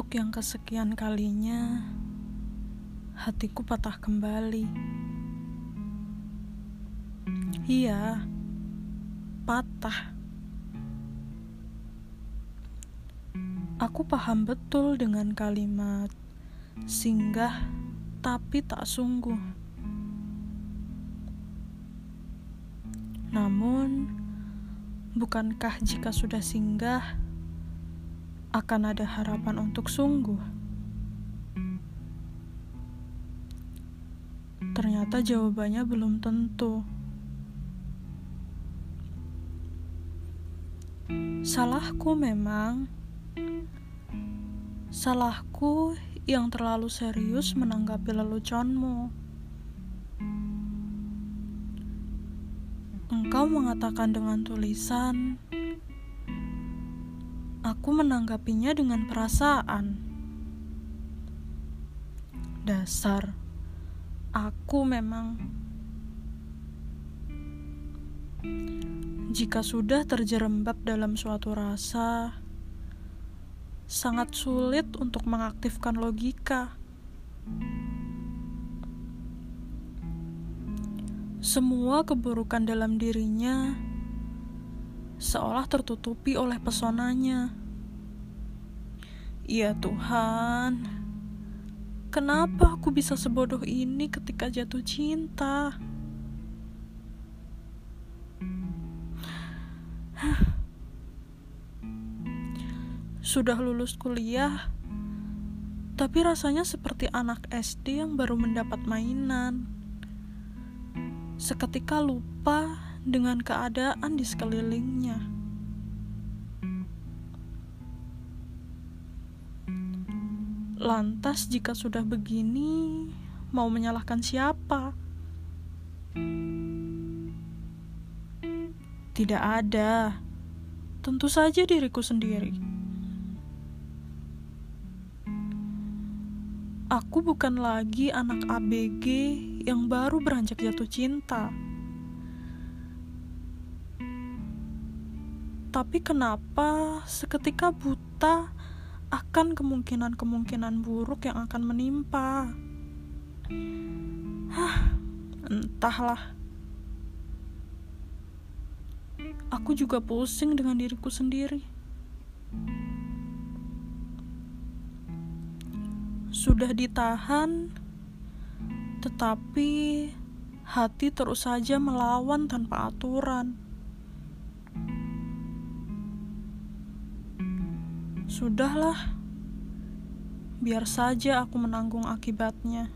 Untuk yang kesekian kalinya, hatiku patah kembali. Iya, patah. Aku paham betul dengan kalimat singgah, tapi tak sungguh. Namun, bukankah jika sudah singgah? Akan ada harapan untuk sungguh. Ternyata jawabannya belum tentu. Salahku memang. Salahku yang terlalu serius menanggapi leluconmu. Engkau mengatakan dengan tulisan, Aku menanggapinya dengan perasaan. Dasar, aku memang. Jika sudah terjerembab dalam suatu rasa, sangat sulit untuk mengaktifkan logika. Semua keburukan dalam dirinya seolah tertutupi oleh pesonanya. Ya Tuhan, kenapa aku bisa sebodoh ini ketika jatuh cinta? Sudah lulus kuliah, tapi rasanya seperti anak SD yang baru mendapat mainan. Seketika lupa dengan keadaan di sekelilingnya. Lantas, jika sudah begini, mau menyalahkan siapa? Tidak ada, tentu saja diriku sendiri. Aku bukan lagi anak ABG yang baru beranjak jatuh cinta. Tapi kenapa seketika buta akan kemungkinan-kemungkinan buruk yang akan menimpa? Hah, entahlah. Aku juga pusing dengan diriku sendiri. Sudah ditahan, tetapi hati terus saja melawan tanpa aturan. Sudahlah, biar saja aku menanggung akibatnya.